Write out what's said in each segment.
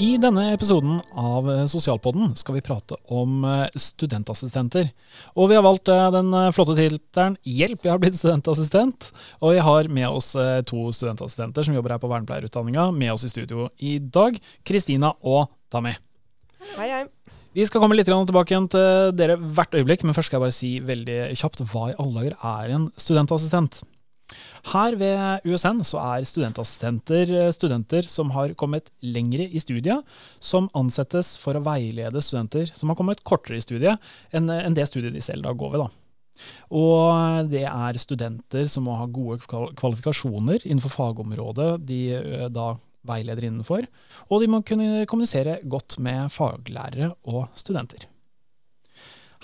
I denne episoden av Sosialpodden skal vi prate om eh, studentassistenter. Og vi har valgt eh, den eh, flotte tittelen 'Hjelp, jeg har blitt studentassistent'. Og vi har med oss to studentassistenter som jobber her på vernepleierutdanninga, med oss i studio i dag. Kristina og Tammy. Hei, hei. Vi skal komme litt tilbake igjen til dere hvert øyeblikk, men først skal jeg bare si veldig kjapt hva i alle dager er en studentassistent? Her ved USN så er studentassistenter eh, studenter som har kommet lengre i studiet, som ansettes for å veilede studenter som har kommet kortere i studiet enn det studiet de selv da går ved. da. Og det er studenter som må ha gode kvalifikasjoner innenfor fagområdet de eh, da veileder innenfor, og de må kunne kommunisere godt med faglærere og studenter.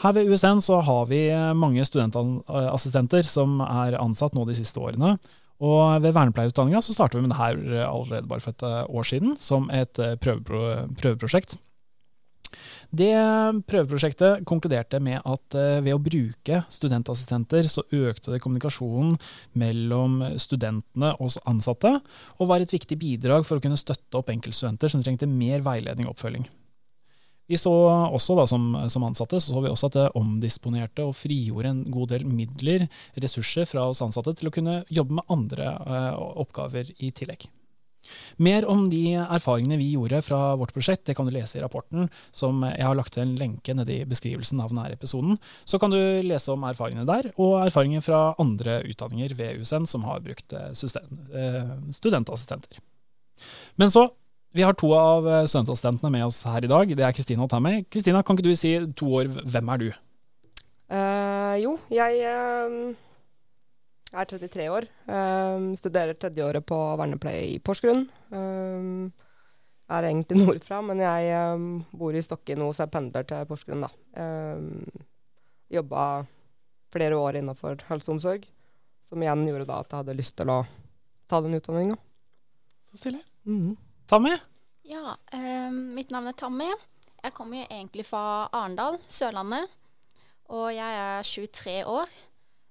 Her ved USN så har vi mange studentassistenter som er ansatt nå de siste årene. Og ved vernepleierutdanninga så starta vi med det her allerede bare for et eh, år siden, som et eh, prøvepro prøveprosjekt. Det prøveprosjektet konkluderte med at eh, ved å bruke studentassistenter, så økte det kommunikasjonen mellom studentene og ansatte, og var et viktig bidrag for å kunne støtte opp enkeltstudenter som trengte mer veiledning og oppfølging. Vi så også da, som, som, ansatte så, så vi også at det omdisponerte og frigjorde en god del midler, ressurser, fra oss ansatte til å kunne jobbe med andre eh, oppgaver i tillegg. Mer om de erfaringene vi gjorde fra vårt prosjekt, det kan du lese i rapporten, som jeg har lagt til en lenke nede i beskrivelsen av denne episoden. Så kan du lese om erfaringene der, og erfaringer fra andre utdanninger ved USN som har brukt eh, eh, studentassistenter. Men så vi har to av eh, studentassistentene med oss her i dag. Det er Kristina og Tammy. Kristina, kan ikke du si to år, hvem er du? Uh, jo, jeg uh, er 33 år. Uh, studerer tredjeåret på vernepleie i Porsgrunn. Er egentlig nordfra, men jeg bor i Stokke nå, så jeg pendler til Porsgrunn, da. Jobba flere år innafor helse og omsorg, som igjen gjorde da at jeg hadde lyst til å ta den utdanninga. Så stilig. Mm -hmm. Tammy? Ja, eh, mitt navn er Tammy. Jeg kommer jo egentlig fra Arendal, Sørlandet. Og jeg er 23 år.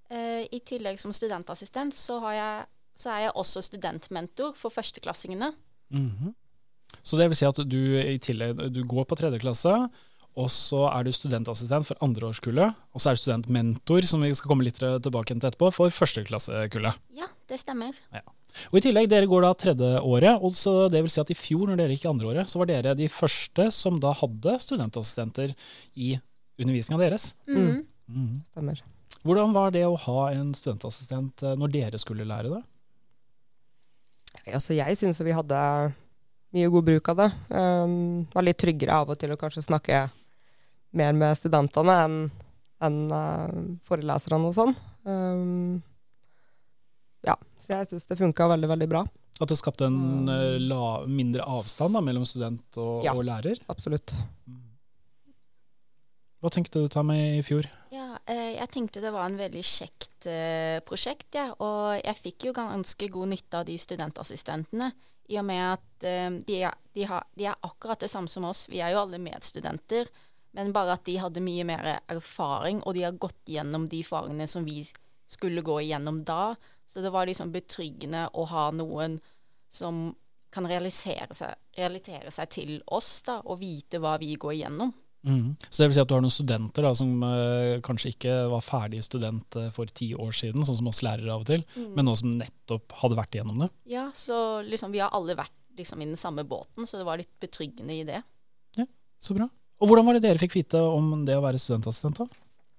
Eh, I tillegg som studentassistent så, jeg, så, er jeg også studentmentor for førsteklassingene. Mm -hmm. Så det vil si at du i tillegg du går på tredje klasse, og så er du studentassistent for andreårskullet, og så er du studentmentor, som vi skal komme litt tilbake til etterpå, for førsteklassekullet. Ja, det stemmer. Ja. Og I tillegg, dere går da tredje året, og så det vil si at i fjor, når dere gikk andre året, så var dere de første som da hadde studentassistenter i undervisninga deres. Mm. Mm. Stemmer. Hvordan var det å ha en studentassistent eh, når dere skulle lære det? Altså, jeg syns vi hadde mye god bruk av det. Um, var litt tryggere av og til å kanskje snakke mer med studentene enn en, uh, foreleserne og sånn. Um, så jeg syns det funka veldig, veldig bra. At det skapte en uh, la, mindre avstand da, mellom student og, ja, og lærer? absolutt. Mm. Hva tenkte du ta med i fjor? Ja, eh, jeg tenkte det var en veldig kjekt eh, prosjekt. Ja. Og jeg fikk jo ganske god nytte av de studentassistentene. I og med at eh, de, er, de, har, de, er, akkurat det samme som oss. Vi er jo alle medstudenter. Men bare at de hadde mye mer erfaring, og de har gått gjennom de fagene som vi skulle gå igjennom da. Så det var liksom betryggende å ha noen som kan realisere seg, realitere seg til oss, da, og vite hva vi går igjennom. Mm. Så det vil si at du har noen studenter da, som uh, kanskje ikke var ferdig student uh, for ti år siden, sånn som oss lærere av og til, mm. men nå som nettopp hadde vært igjennom det? Ja, så liksom vi har alle vært liksom i den samme båten, så det var litt betryggende i det. Ja, Så bra. Og hvordan var det dere fikk vite om det å være studentassistent? da?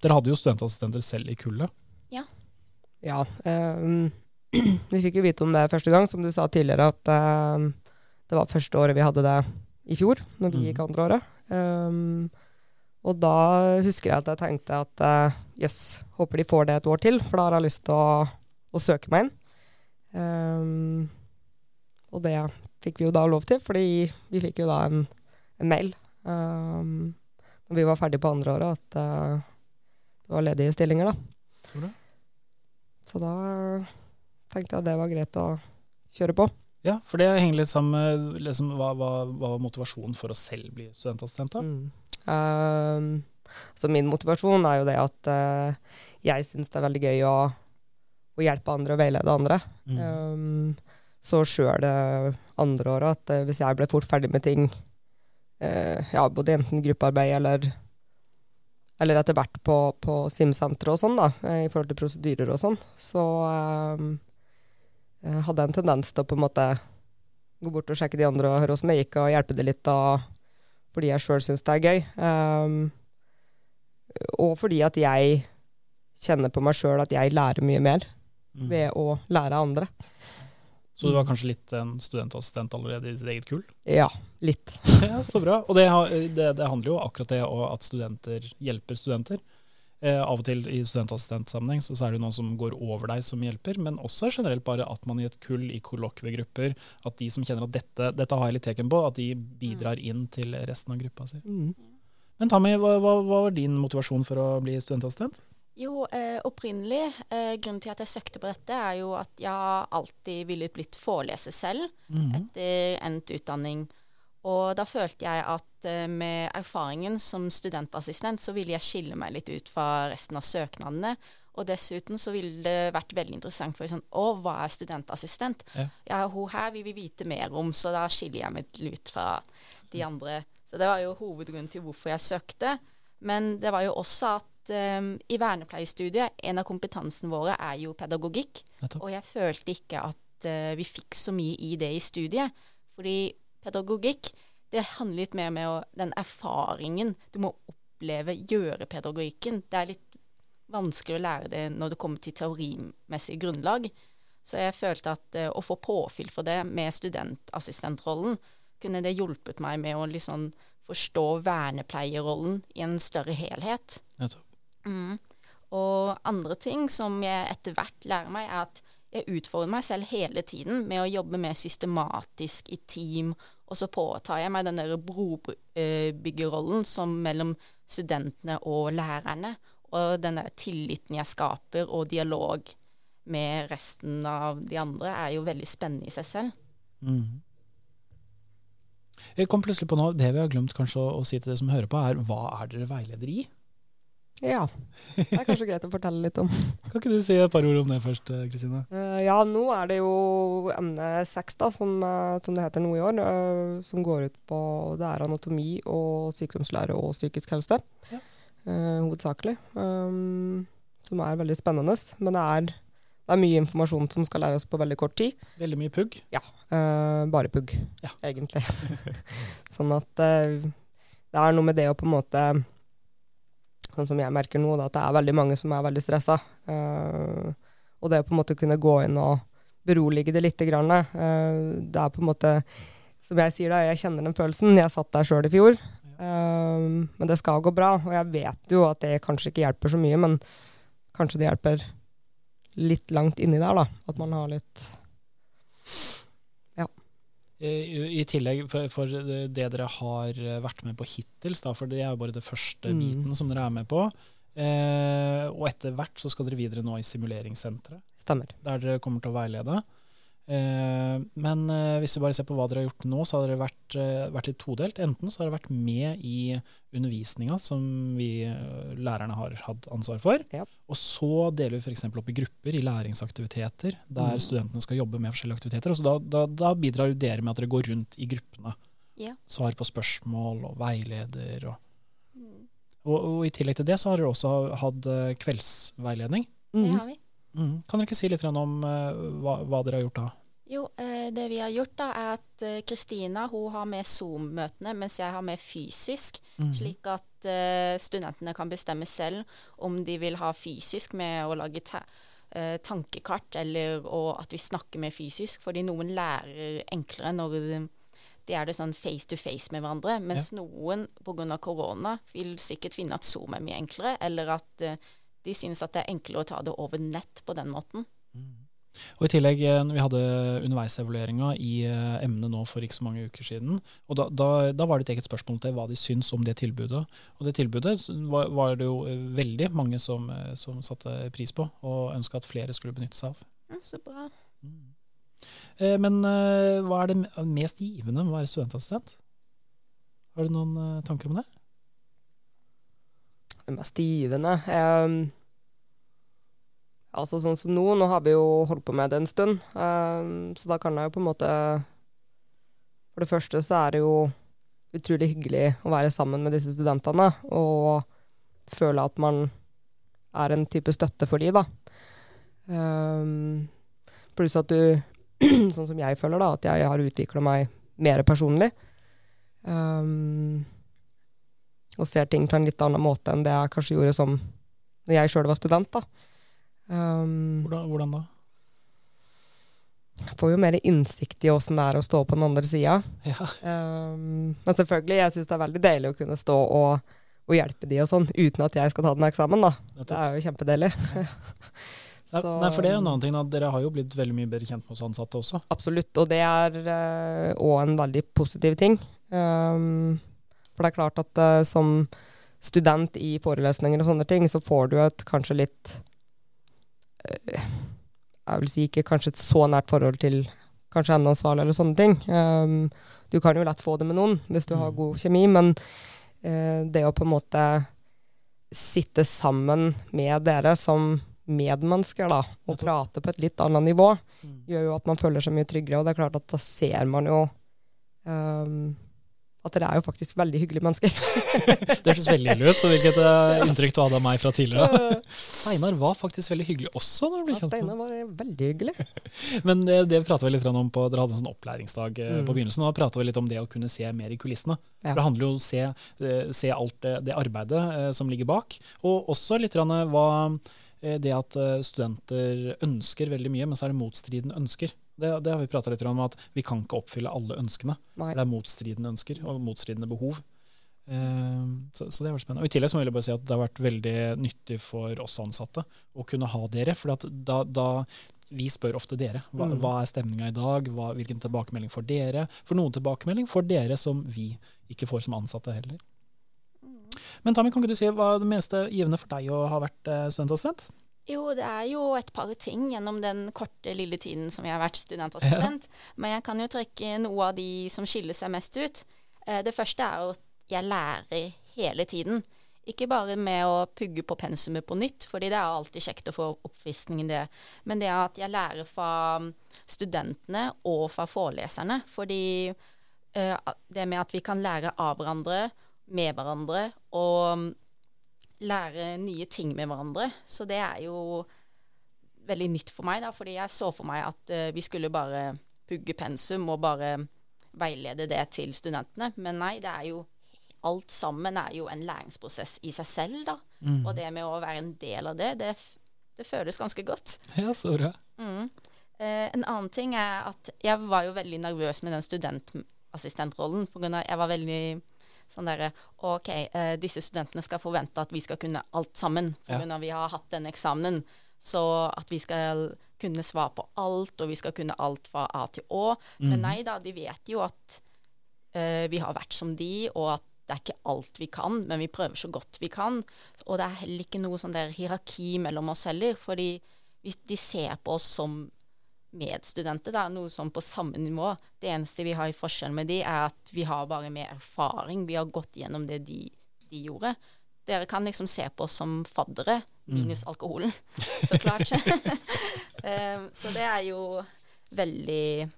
Dere hadde jo studentassistenter selv i kullet. Ja, ja. Um, vi fikk jo vite om det første gang, som du sa tidligere, at um, det var første året vi hadde det i fjor, når vi gikk mm. andre året. Um, og da husker jeg at jeg tenkte at jøss, uh, håper de får det et år til, for da har jeg lyst til å, å søke meg inn. Um, og det fikk vi jo da lov til, fordi vi fikk jo da en, en mail um, når vi var ferdig på andre året, at uh, det var ledige stillinger, da. Så da tenkte jeg det var greit å kjøre på. Ja, for det henger litt sammen med liksom, hva, hva, hva var motivasjonen for å selv bli studentassistent? da? Mm. Uh, så min motivasjon er jo det at uh, jeg syns det er veldig gøy å, å, hjelpe andre og veilede andre. Mm. Um, så sjøl det andre året at uh, hvis jeg ble fort ferdig med ting, uh, ja, både enten gruppearbeid eller eller etter hvert på, på SIM-senteret og sånn, da, i forhold til prosedyrer og sånn, så um, jeg hadde en tendens til å på en måte gå bort og sjekke de andre og høre åssen det gikk, og hjelpe det litt da, fordi jeg sjøl syns det er gøy. Um, og fordi at jeg kjenner på meg sjøl at jeg lærer mye mer mm. ved å lære andre. Så du var kanskje litt en studentassistent allerede i ditt eget kull? Ja, litt. ja, Så bra. Og det, det, det handler jo akkurat det at studenter hjelper studenter. Eh, av og til i studentassistentsammenheng så, så er det noen som går over deg som hjelper, men også generelt bare at man i et kull, i kollokviegrupper, at de som kjenner at dette, dette har jeg litt teken på, at de bidrar inn til resten av gruppa si. Mm. Men Tammy, hva, hva, hva, var din motivasjon for å bli studentassistent? Jo, eh, opprinnelig, eh, grunnen til at jeg søkte på dette, er jo at jeg alltid ville blitt foreleser selv mm. etter endt utdanning. Og da følte jeg at eh, med erfaringen som studentassistent, så ville jeg skille meg litt ut fra resten av søknadene. Og dessuten så ville det vært veldig interessant for sånn Å, hva er studentassistent? Ja, ja hun her vil vi vite mer om, så da skiller jeg meg ut fra de andre. Så det var jo hovedgrunnen til hvorfor jeg søkte. Men det var jo også at um, i vernepleiestudiet, en av kompetansen våre er jo pedagogikk. Og jeg følte ikke at uh, vi fikk så mye i det i studiet. Fordi pedagogikk, det handler litt mer med den erfaringen du må oppleve, gjøre pedagogikken. Det er litt vanskelig å lære det når det kommer til teorimessig grunnlag. Så jeg følte at uh, å få påfyll for det med studentassistentrollen, kunne det hjulpet meg med å liksom forstå vernepleierrollen i en større helhet. Mm. Og andre ting som jeg etter hvert lærer meg, er at jeg utfordrer meg selv hele tiden med å jobbe mer systematisk i team og så påtar jeg meg den der brobyggerrollen som mellom studentene og lærerne. Og den der tilliten jeg skaper, og dialog med resten av de andre, er jo veldig spennende i seg selv. Mm. Jeg kom plutselig på noe, Det vi har glemt kanskje å, å si til dere som hører på, er hva er dere veileder i? Ja. Det er kanskje greit å fortelle litt om. Kan ikke du si et par ord om det først, eh, Kristine? Uh, ja, nå er det jo emne seks, da, som, uh, som, det heter nå i år. Uh, som går ut på det er anatomi og sykdomslære og psykisk helse. Ja. hovedsakelig. Um, som er veldig spennende. Men det er, det er, mye informasjon som skal læres på veldig kort tid. Veldig mye pugg? Ja. bare pugg, ja. egentlig. sånn at det er noe med det å på en måte sånn som jeg merker nå, da, at det er veldig mange som er veldig stressa. Uh, og det å på en måte kunne gå inn og berolige det lite grann, uh, det er på en måte Som jeg sier da, jeg kjenner den følelsen. Jeg satt der sjøl i fjor. Uh, men det skal gå bra. Og jeg vet jo at det kanskje ikke hjelper så mye, men kanskje det hjelper litt langt inni der, da. At man har litt i, tillegg for, det dere har vært med på hittils, for det er jo bare det første mm. biten som dere er med på. Eh, og etter hvert så skal dere videre nå i simuleringssenteret. Stemmer. Der dere kommer til å veilede. Eh, men eh, hvis vi bare ser på hva dere har gjort nå, så har dere vært, eh, vært litt todelt. Enten så har dere vært med i undervisninga som vi lærerne har hatt ansvar for. Ja. Og så deler vi f.eks. opp i grupper i læringsaktiviteter, der mm. studentene skal jobbe med forskjellige aktiviteter. Og så da, da, da bidrar jo dere med at dere går rundt i gruppene. Ja. Svar på spørsmål og veileder. Og, mm. og, og, i tillegg til det så har dere også hatt kveldsveiledning. Det har vi. Mm. Kan dere ikke si litt om uh, hva, hva, dere har gjort da? Jo, eh, det vi har gjort da er at eh, Kristina uh, har med Zoom-møtene, mens jeg har med fysisk. Mm. Slik at uh, studentene kan bestemme selv om de vil ha fysisk med å lage ta uh, tankekart, eller at vi snakker med fysisk. Fordi noen lærer enklere når de, er det sånn face to face med hverandre. Mens ja. noen pga. korona vil sikkert finne at Zoom er mye enklere, eller at de synes at det er enklere å ta det over nett på den måten. Mm. Og I tillegg, eh, vi hadde underveisevalueringa i eh, emnet nå for ikke så mange uker siden, og da, da, da var det et eget spørsmål til hva de syns om det tilbudet. Og det tilbudet var, var det jo eh, veldig mange som, som satte pris på, og ønska at flere skulle benytte seg av. Ja, så bra. Mm. Men hva er det mest givende med å være studentassistent? Har du noen tanker om det? Mest givende um Altså sånn som nå, nå har vi jo holdt på med det en stund, um, så da kan jeg jo på en måte For det første så er det jo utrolig hyggelig å være sammen med disse studentene og føle at man er en type støtte for de, da. Um, pluss at du, sånn som jeg føler, da, at jeg har utvikla meg mer personlig. Um, og ser ting på en litt annen måte enn det jeg kanskje gjorde som når jeg sjøl var student. da. Um, hvordan, hvordan, da? Får jo mer innsikt i åssen det er å stå på den andre sida. Ja. Um, men selvfølgelig, jeg syns det er veldig deilig å kunne stå og, og, hjelpe de og sånn, uten at jeg skal ta den eksamen, da. Det er jo kjempedeilig. Så, Nei, for det er en annen ting, at Dere har jo blitt veldig mye bedre kjent med oss ansatte også. Absolutt, og det er òg uh, en veldig positiv ting. Um, for det er klart at uh, som student i forelesninger og sånne ting, så får du et kanskje litt jeg vil si ikke kanskje et så nært forhold til kanskje emneansvarlig eller sånne ting. Um, du kan jo lett få det med noen hvis du har mm. god kjemi, men uh, det å på en måte sitte sammen med dere som medmennesker da, og prate på et litt annet nivå, mm. gjør jo at man føler seg mye tryggere. Og det er klart at da ser man jo um, at dere er jo faktisk veldig hyggelige mennesker. det hørtes veldig hyggelig ut. Så hvilket uh, inntrykk du hadde av meg fra tidligere? Steinar var faktisk veldig hyggelig også. når du ble kjent ja, Steinar var veldig hyggelig. Men det, det pratet vi litt om på Dere hadde en sånn opplæringsdag mm. på begynnelsen. og Da pratet vi litt om det å kunne se mer i kulissene. Ja. For Det handler jo om å se, se alt det, det arbeidet som ligger bak, og også litt hva det at studenter ønsker veldig mye, men så er det motstridende ønsker. Det, det har vi prata litt om, at vi kan ikke oppfylle alle ønskene. Nei. Det er motstridende ønsker og motstridende behov. Eh, så, så, det har vært spennende. Og I tillegg så må jeg bare si at det har vært veldig nyttig for oss ansatte å kunne ha dere. For da, da, vi spør ofte dere. Hva, mm. hva er stemninga i dag? Hva, hvilken tilbakemelding får dere? For noen tilbakemelding får dere som vi ikke får som ansatte heller. Mm. Men Tami, kan ikke du si hva er det meste givende for deg å ha vært eh, studentassistent? Jo, det er jo et par ting gjennom den korte, lille tiden som jeg har vært studentassistent. Ja. Men jeg kan jo trekke noe av de som skiller seg mest ut. Eh, det første er at jeg lærer hele tiden. Ikke bare med å pugge på pensumet på nytt, fordi det er alltid kjekt å få oppfriskning i det. Men det at jeg lærer fra studentene og fra foreleserne. Fordi uh, det med at vi kan lære av hverandre, med hverandre, og lære nye ting med hverandre. Så det er jo veldig nytt for meg, da, fordi jeg så for meg at uh, vi skulle bare pugge pensum og bare veilede det til studentene. Men nei, det er jo alt sammen er jo en læringsprosess i seg selv, da. Mm. Og det med å være en del av det, det, det føles ganske godt. Ja, så bra. Mm. Uh, en annen ting er at jeg var jo veldig nervøs med den studentassistentrollen. pga. jeg var veldig sånn derre OK, eh, disse studentene skal forvente at vi skal kunne alt sammen pga. Ja. vi har hatt denne eksamenen. Så at vi skal kunne svare på alt, og vi skal kunne alt fra A til Å. Mm. Men mhm. nei da, de vet jo at uh, vi har vært som de, og at det er ikke alt vi kan, men vi prøver så godt vi kan. Og det er heller ikke noe sånn der hierarki mellom oss heller, fordi de ser på oss som medstudenter, da, noe sånn på samme nivå. Det eneste vi har i forskjell med de, er at vi har bare mer erfaring. Vi har gått gjennom det de, de gjorde. Dere kan liksom se på oss som faddere, minus mm. alkoholen, så klart. um, så det er jo veldig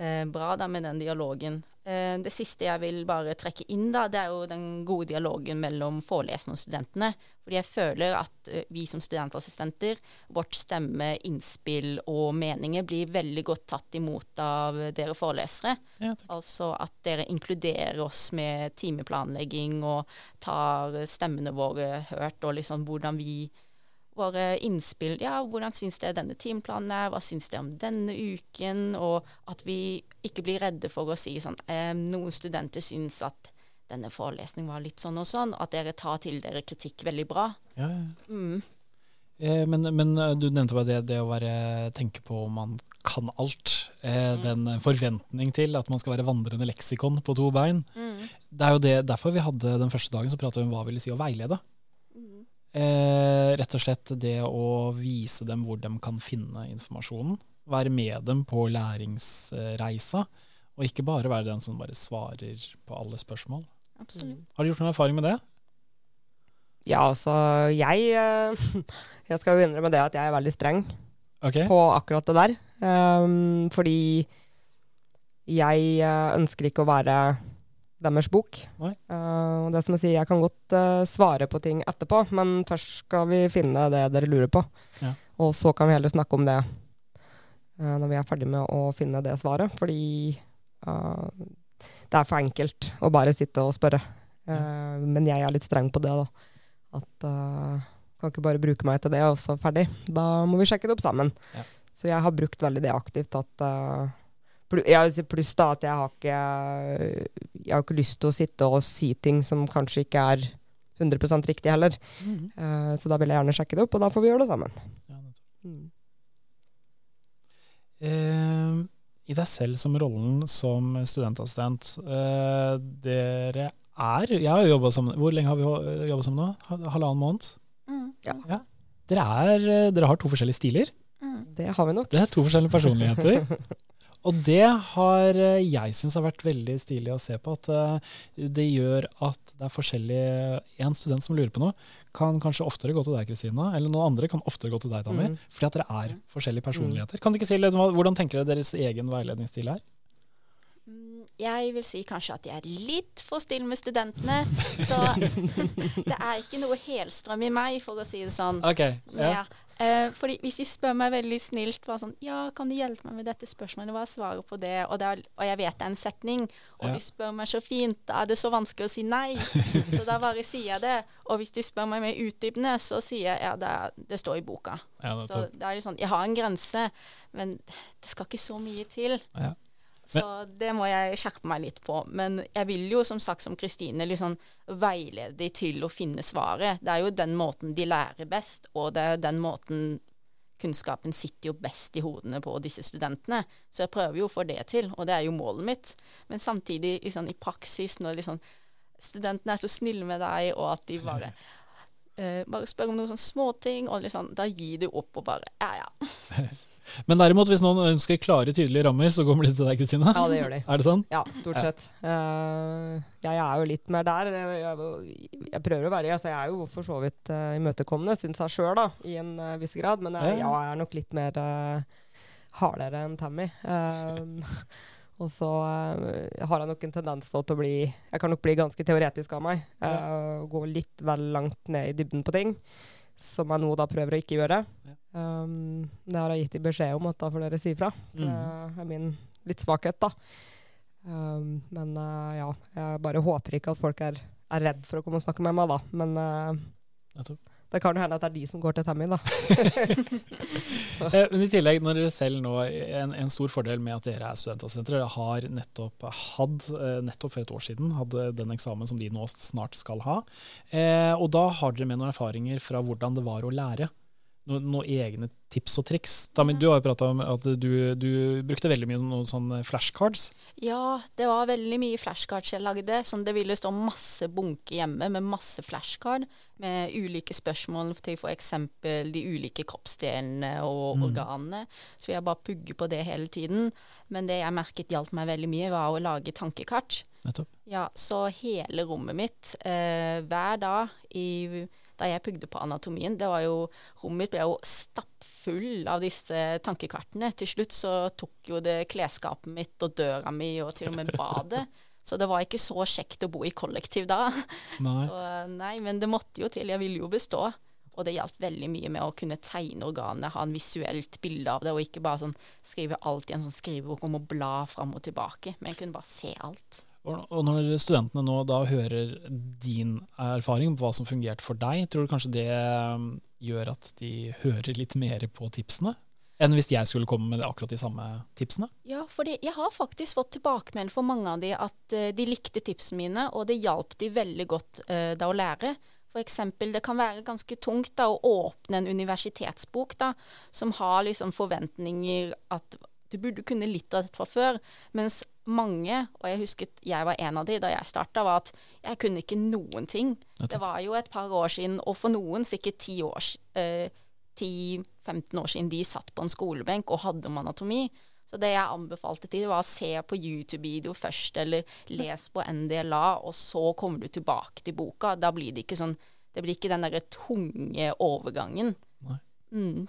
uh, bra da med den dialogen. Eh, det siste jeg vil bare trekke inn, da, det er jo den gode dialogen mellom foreleserne og studentene. Fordi jeg føler at eh, vi som studentassistenter, vårt stemme, innspill og meninger blir veldig godt tatt imot av dere forelesere. Ja, altså at dere inkluderer oss med timeplanlegging og tar stemmene våre hørt, og liksom hvordan vi våre innspill. Ja, hvordan syns dere denne timeplanen er, hva syns dere om denne uken? Og at vi ikke blir redde for å si sånn eh, Noen studenter syns at denne forelesningen var litt sånn og sånn. At dere tar til dere kritikk veldig bra. Ja, ja. Mm. Eh, men, men, eh, du nevnte bare det, det å være, tenke på om man kan alt. Eh, mm. Den forventning til at man skal være vandrende leksikon på to bein. Mm. Det er jo det, derfor vi hadde den første dagen så pratet vi om hva vi ville si å veilede. Mm. Eh, rett og slett det å vise dem hvor de kan finne informasjonen. Være med dem på læringsreisa. Og ikke bare være den som bare svarer på alle spørsmål. Absolutt. Har du gjort noen erfaring med det? Ja, altså jeg eh, Jeg skal jo innrømme det at jeg er veldig streng okay. på akkurat det der. Um, fordi jeg eh, ønsker ikke å være deres bok. Uh, det som jeg sier, jeg kan godt uh, svare på ting etterpå, men først skal vi finne det dere lurer på. Ja. Og så kan vi heller snakke om det uh, når vi er ferdig med å finne det svaret. Fordi det er for enkelt å bare sitte og spørre. Ja. Men jeg er litt streng på det, da. At uh, kan ikke bare bruke meg til det, og så ferdig. Da må vi sjekke det opp sammen. Ja. Så jeg har brukt veldig det aktivt at Pluss da at jeg har ikke Jeg har ikke lyst til å sitte og si ting som kanskje ikke er 100 riktig heller. Mm. Uh, så da vil jeg gjerne sjekke det opp, og da får vi gjøre det sammen. Ja, mm. uh, I deg selv som rollen som studentassistent, uh, dere er Jeg har jo jobba sammen Hvor lenge har vi jobba sammen nå? Halvannen måned? Mm. Ja. ja. Dere, er, dere, har to forskjellige stiler. Mm. Det har vi nok. Det er to forskjellige personligheter. Og det har jeg syns har vært veldig stilig å se på. At eh, det gjør at det er forskjellig En student som lurer på noe, kan kanskje oftere gå til deg, Kristina. Eller noen andre kan oftere gå til deg, Tammy. Mm. Fordi at dere er forskjellige personligheter. Mm. Kan du ikke si litt Hvordan tenker dere deres egen veiledningsstil er? Jeg vil si kanskje at jeg er litt for stille med studentene. Så det er ikke noe helstrøm i meg, for å si det sånn. Okay, ja. Ja. Eh, fordi hvis de spør meg veldig snilt bare sånn Ja, kan du hjelpe meg med dette spørsmålet? Hva er svaret på det? Og, det er, og, jeg vet det er en setning, og ja. de spør meg så fint, da er det så vanskelig å si nei. så da bare sier jeg det. Og hvis de spør meg mer utdypende, så sier jeg ja, det, er, det står i boka. det så det er litt sånn Jeg har en grense, men det skal ikke så mye til. Ja. Så det må jeg skjerpe meg litt på. Men jeg vil jo, som sagt, som Kristine, liksom veilede de til å finne svaret. Det er jo den måten de lærer best, og det er den måten kunnskapen sitter jo best i hodene på disse studentene. Så jeg prøver jo å få det til, og det er jo målet mitt. Men samtidig liksom, i praksis, når liksom, studentene er så snille med deg, og at de bare uh, bare spør om noen sånne småting, og liksom, da gir du opp og bare Ja, ja. Men derimot, hvis noen ønsker klare, tydelige rammer, så kommer de til deg, Kristina? Ja, det gjør de. Er det sånn? Ja, stort sett. Uh, jeg er jo litt mer der. Jeg, jeg, prøver å være altså Jeg er jo for så vidt uh, imøtekommende, syns jeg sjøl, i en uh, viss grad. Men jeg, ja, jeg er nok litt mer hardere enn Tammy. og så har jeg nok en tendens til å bli Jeg kan nok bli ganske teoretisk av meg. gå litt vel langt ned i dybden på ting som jeg nå da prøver å ikke gjøre. Ja. Um, det har jeg gitt dem beskjed om, at da får dere si fra. Mm. Det er min litt svakhet, da. Um, men uh, ja, jeg bare håper ikke at folk er, er redd for å komme og snakke med meg, da. Men uh, det kan jo hende at det er de som går til Tammy, da. Eh, men i tillegg, når dere selv nå, en, en, stor fordel med at dere er studentassistenter, har nettopp hatt, nettopp for et år siden, hadde den eksamen som de nå snart skal ha. Eh, og da har dere med noen erfaringer fra hvordan det var å lære noen, noe egne tips og triks? Damin, du har jo prata om at du, du, brukte veldig mye noen sånne flashcards. Ja, det var veldig mye flashcards jeg lagde. Sånn det ville stå masse bunker hjemme med masse flashcard med ulike spørsmål til f.eks. de ulike kroppsdelene og mm. organene. Så jeg bare pugger på det hele tiden. Men det jeg merket hjalp meg veldig mye, var å lage tankekart. Nettopp. Ja, så hele rommet mitt eh, hver dag i da jeg pugde på anatomien. Det var jo, Rommet mitt ble jo stappfull av disse tankekartene. Til slutt så tok jo det klesskapet mitt og døra mi og til og med badet. Så det var ikke så kjekt å bo i kollektiv da. Nei. Så, nei, men det måtte jo til. Jeg ville jo bestå. Og det hjalp veldig mye med å kunne tegne organet, ha en visuelt bilde av det, og ikke bare sånn skrive alt i en sånn skrivebok om å bla fram og tilbake. Men jeg kunne bare se alt. Og når studentene nå da hører din erfaring på hva som fungerte for deg, tror du kanskje det um, gjør at de hører litt mer på tipsene? Enn hvis jeg skulle komme med akkurat de samme tipsene? Ja, for jeg har faktisk fått tilbakemelding for mange av de at uh, de likte tipsene mine, og det hjalp de veldig godt uh, da å lære. F.eks. det kan være ganske tungt da, å åpne en universitetsbok da, som har liksom forventninger at du burde kunne litt av dette fra før. Mens mange, og jeg husket jeg var en av de da jeg starta, var at jeg kunne ikke noen ting. Det var jo et par år siden, og for noen sikkert 10-15 eh, år siden de satt på en skolebenk og hadde om anatomi. Så det jeg anbefalte til, var å se på YouTube-video først, eller les på NDLA, og så kommer du tilbake til boka. Da blir det ikke sånn Det blir ikke den derre tunge overgangen. Nei. Mm.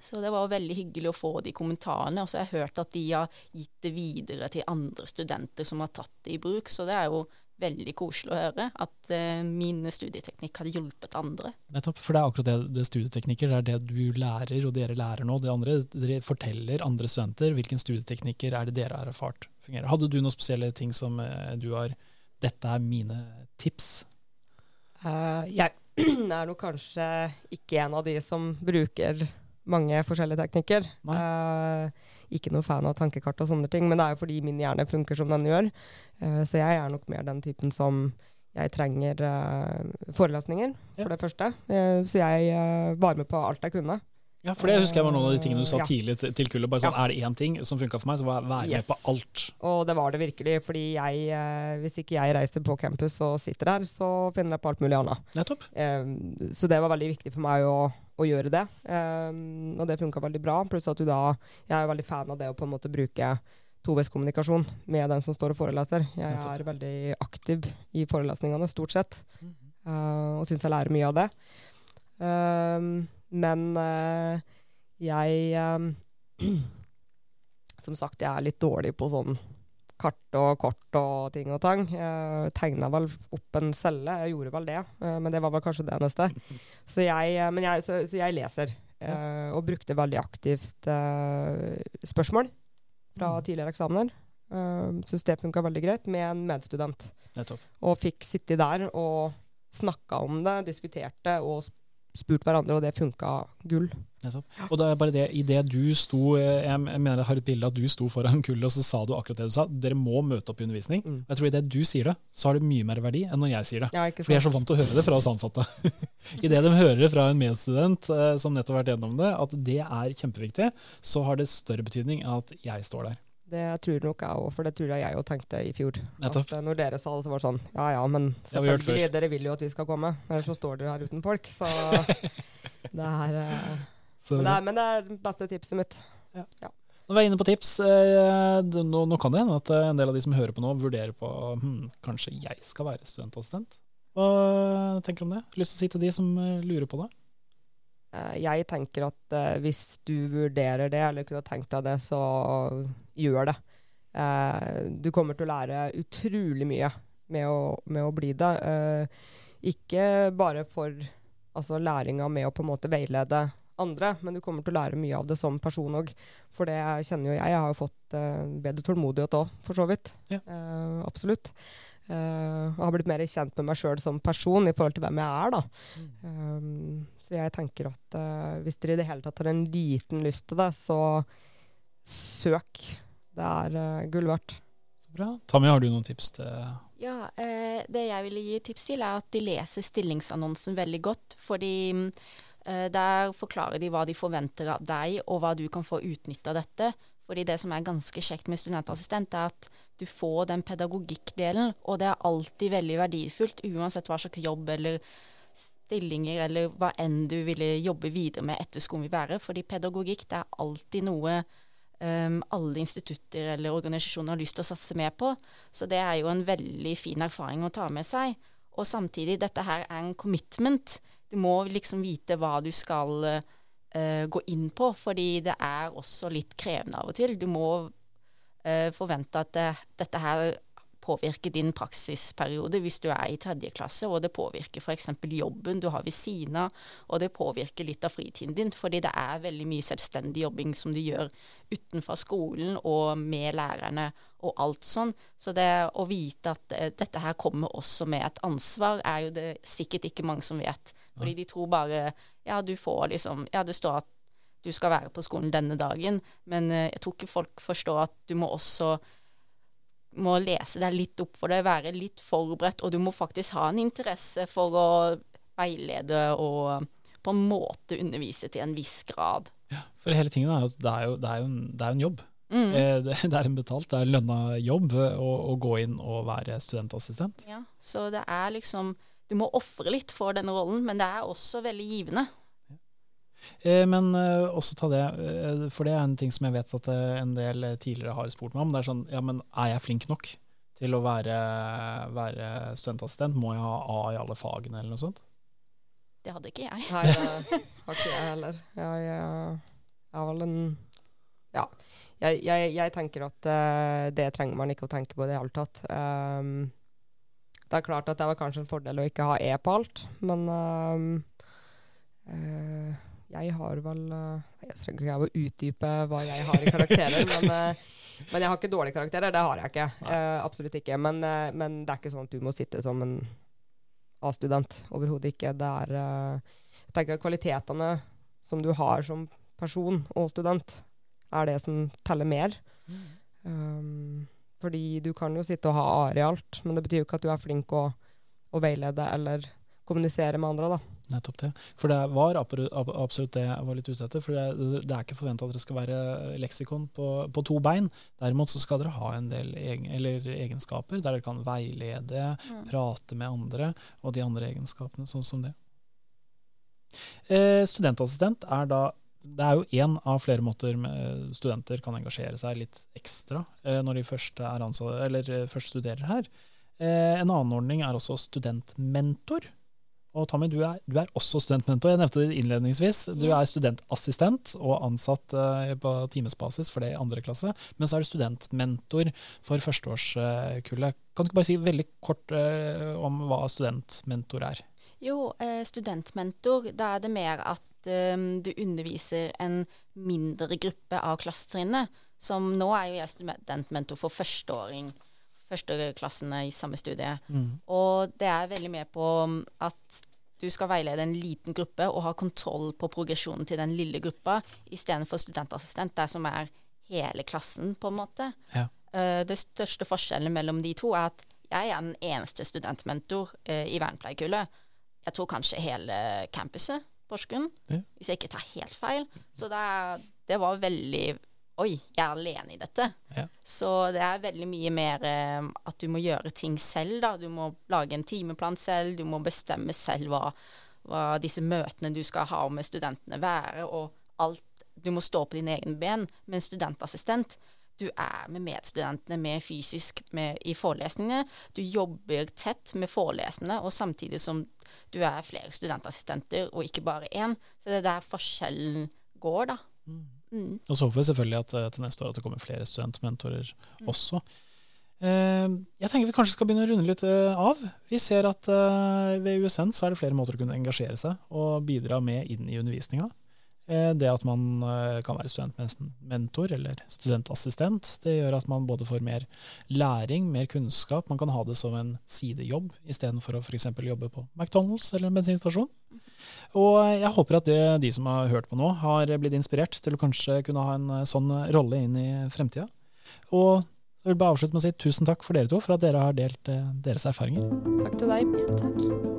Så det var veldig hyggelig å få de kommentarene. Og så har jeg hørt at de har gitt det videre til andre studenter som har tatt det i bruk. Så det er jo veldig koselig å høre at uh, mine studieteknikk har hjulpet andre. Nettopp, for det er akkurat det, det studieteknikker, det er det du lærer og dere lærer nå. Det andre, Dere forteller andre studenter hvilken studieteknikker er det dere har erfart fungerer. Hadde du noen spesielle ting som uh, du har Dette er mine tips? Uh, jeg er nok kanskje ikke en av de som bruker mange forskjellige teknikker. Uh, ikke noe fan av tankekart og sånne ting, men det er jo fordi min hjerne funker som den gjør. Uh, så jeg er nok mer den typen som jeg trenger uh, forelesninger, ja. for det første. så jeg var med på alt jeg kunne. Ja, for det husker jeg var noen av de tingene du sa ja. tidlig til kullet. Bare sånn, ja. Er det én ting som funka for meg, så var jeg være yes. med på alt. Og det var det virkelig. fordi jeg, hvis ikke jeg reiser på campus og sitter der, så finner jeg på alt mulig annet. Nettopp. så det var veldig viktig for meg å å gjøre det. Um, og det funka veldig bra. Pluss at du da Jeg er veldig fan av det å på en måte bruke toveiskommunikasjon med den som står og foreleser. Jeg er veldig aktiv i forelesningene, stort sett. Uh, og syns jeg lærer mye av det. Um, men uh, jeg um, Som sagt, jeg er litt dårlig på sånn kart og kort og ting og tang. Jeg tegna vel opp en celle, jeg gjorde vel det. Eh, men det var vel kanskje det neste. Så jeg, eh, jeg, så, så jeg leser. Uh, og brukte veldig aktivt spørsmål fra mm. tidligere eksamener. Uh, Syns det funka veldig greit med en medstudent. Og fikk sitte der og snakka om det, diskuterte og spurt hverandre, og det funka gull. Og det er bare det, i det du sto, eh, jeg mener jeg har et bilde at du sto foran kullet, og så sa du akkurat det du sa. Dere må møte opp i undervisning. Mm. Jeg tror i det du sier det, så har det mye mer verdi enn når jeg sier det. Ja, For jeg er så vant til å høre det fra oss ansatte. I det de hører fra en medstudent eh, som nettopp har vært gjennom det, at det er kjempeviktig, så har det større betydning enn at jeg står der. Det tror nok jeg òg, for det tror jeg jeg òg tenkte i fjor. Nettopp. At eh, når dere sa det, så var det sånn Ja ja, men selvfølgelig, dere vil jo at vi skal komme. Ellers så står dere her uten folk. Så det er, uh, men, det er Men det er det beste tipset mitt. Ja. ja. Når vi er inne på tips, eh, nå, nå, kan det hende at en del av de som hører på nå, vurderer på hm, kanskje jeg skal være studentassistent. Hva tenker du om det? Lyst til å si til de som lurer på det? Eh, jeg tenker at uh, hvis du vurderer det, eller kunne tenkt deg det, så gjør det. Uh, du kommer til å lære utrolig mye med å, med å bli det. Ikke bare for altså, læringa med å på en måte veilede andre, men du kommer til å lære mye av det som person òg. For det kjenner jo jeg. Jeg har jo fått bedre tålmodighet òg, for så vidt. Ja. absolutt. Uh, og har blitt mer kjent med meg sjøl som person i forhold til hvem jeg er. da. Mm. Um, så jeg tenker at uh, hvis dere i det hele tatt har en liten lyst til det, så søk. Det er uh, gull verdt. Så bra. Tammy, har du noen tips til Ja, det jeg ville gi tips til, er at de leser stillingsannonsen veldig godt. Fordi der forklarer de hva de forventer av deg, og hva du kan få utnytta av dette. Fordi det som er ganske kjekt med studentassistent, er at du får den pedagogikkdelen, og det er alltid veldig verdifullt, uansett hva slags jobb eller stillinger eller hva enn du ville jobbe videre med etter skolen vil være. Fordi pedagogikk det er alltid noe um, alle institutter eller organisasjoner har lyst til å satse mer på. Så det er jo en veldig fin erfaring å ta med seg. Og samtidig, dette her er en commitment. Du må liksom vite hva du skal uh, uh, gå inn på, fordi det er også litt krevende av og til. Du må uh, forvente at det, dette her påvirker din praksisperiode hvis du er i tredje klasse, og det påvirker f.eks. jobben du har ved siden av, og det påvirker litt av fritiden din, fordi det er veldig mye selvstendig jobbing som du gjør utenfor skolen og med lærerne og alt sånn. Så det å vite at uh, dette her kommer også med et ansvar, er jo det sikkert ikke mange som vet. Fordi de tror bare ja, du får liksom Ja, det står at du skal være på skolen denne dagen, men uh, jeg tror ikke folk forstår at du må også må lese deg litt opp for det, være litt forberedt, og du må faktisk ha en interesse for å veilede og på en måte undervise til en viss grad. Ja, for hele tingen er jo at det er jo, det er jo, en, det er jo en jobb. Mm. Eh, det, det er en betalt, det er en lønna jobb eh, å, å gå inn og være studentassistent. Ja, så det er liksom Du må ofre litt for denne rollen, men det er også veldig givende. Eh, men eh, også ta det, eh, for det er en ting som jeg vet at en del tidligere har spurt meg om. Det er sånn, ja, men er jeg flink nok til å være, være studentassistent? Må jeg ha A i alle fagene, eller noe sånt? Det hadde ikke jeg. Nei, det har ikke jeg heller. Jeg, jeg, jeg har vel en Ja. Jeg, jeg, jeg tenker at det trenger man ikke å tenke på i det hele tatt. Um, det er klart at det var kanskje en fordel å ikke ha E på alt, men um, eh, jeg har vel eh, Jeg trenger ikke å utdype hva jeg har i karakterer, men, eh, men jeg har ikke dårlige karakterer. Det har jeg ikke. Uh, absolutt ikke. Men, men det er ikke sånn at du må sitte som en A-student. Overhodet ikke. Det er Jeg tenker at kvalitetene som du har som person og student, er det som teller mer. Um, fordi du kan jo sitte og ha A-realt, i alt, men det betyr jo ikke at du er flink å, å veilede eller kommunisere med andre, da. Nettopp det. For det var absolutt det jeg var litt ute etter. For det, det er ikke forventa at dere skal være leksikon på, på to bein. Derimot så skal dere ha en del egen, eller egenskaper der dere kan veilede, Mm. prate med andre, og de andre egenskapene, sånn som det. Eh, studentassistent er da det er jo én av flere måter studenter kan engasjere seg litt ekstra eh, når de først, er ansatt, eller, eh, først studerer her. Eh, en annen ordning er også studentmentor. Og Tommy, du er, du er også studentmentor. Jeg nevnte det innledningsvis. Du er studentassistent og ansatt eh, på timesbasis for det i andre klasse. Men så er du studentmentor for førsteårskullet. Kan du ikke bare si veldig kort eh, om hva studentmentor er? Jo, eh, studentmentor, da er det mer at du underviser en mindre gruppe av klassetrinnet. Som nå er jo jeg studentmentor for førsteåring, førsteklassene i samme studie. Og det er veldig med på um, at du skal veilede en liten gruppe og ha kontroll på progresjonen til den lille gruppa, istedenfor studentassistent, der som er hele klassen, på en måte. Ja. Uh, det største forskjellen mellom de to er at jeg er den eneste studentmentor uh, i vernepleiekullet. Jeg tror kanskje hele campuset, Porsgrunn, Ja. hvis jeg ikke tar helt feil. Så det, det var veldig Oi, jeg er alene i dette. Ja. Så det er veldig mye mer eh, at du må gjøre ting selv, da. Du må lage en timeplan selv, du må bestemme selv hva, hva disse møtene du skal ha med studentene være, og alt. Du må stå på dine egne ben. Med en studentassistent, du er med medstudentene, med fysisk med, i forelesningene. Du jobber tett med foreleserne, og samtidig som du er flere studentassistenter, og ikke bare én. Så det er der forskjellen går, da. Mm. Og så håper vi selvfølgelig at eh, til neste år at det kommer flere studentmentorer også. Eh, jeg tenker vi kanskje skal begynne å runde litt eh, av. Vi ser at ved USN så er det flere måter å kunne engasjere seg og bidra med inn i undervisninga. Eh, det at man eh, kan være studentmentor eller studentassistent, det gjør at man både får mer læring, mer kunnskap. Man kan ha det som en sidejobb istedenfor å f.eks. jobbe på McDonald's eller en bensinstasjon. Og jeg håper at det, de som har hørt på nå, har blitt inspirert til å kanskje kunne ha en eh, sånn rolle inn i fremtida. Og så vil jeg bare avslutte med å si tusen takk for dere to for at dere har delt eh, deres erfaringer. Takk til deg. Ja, takk.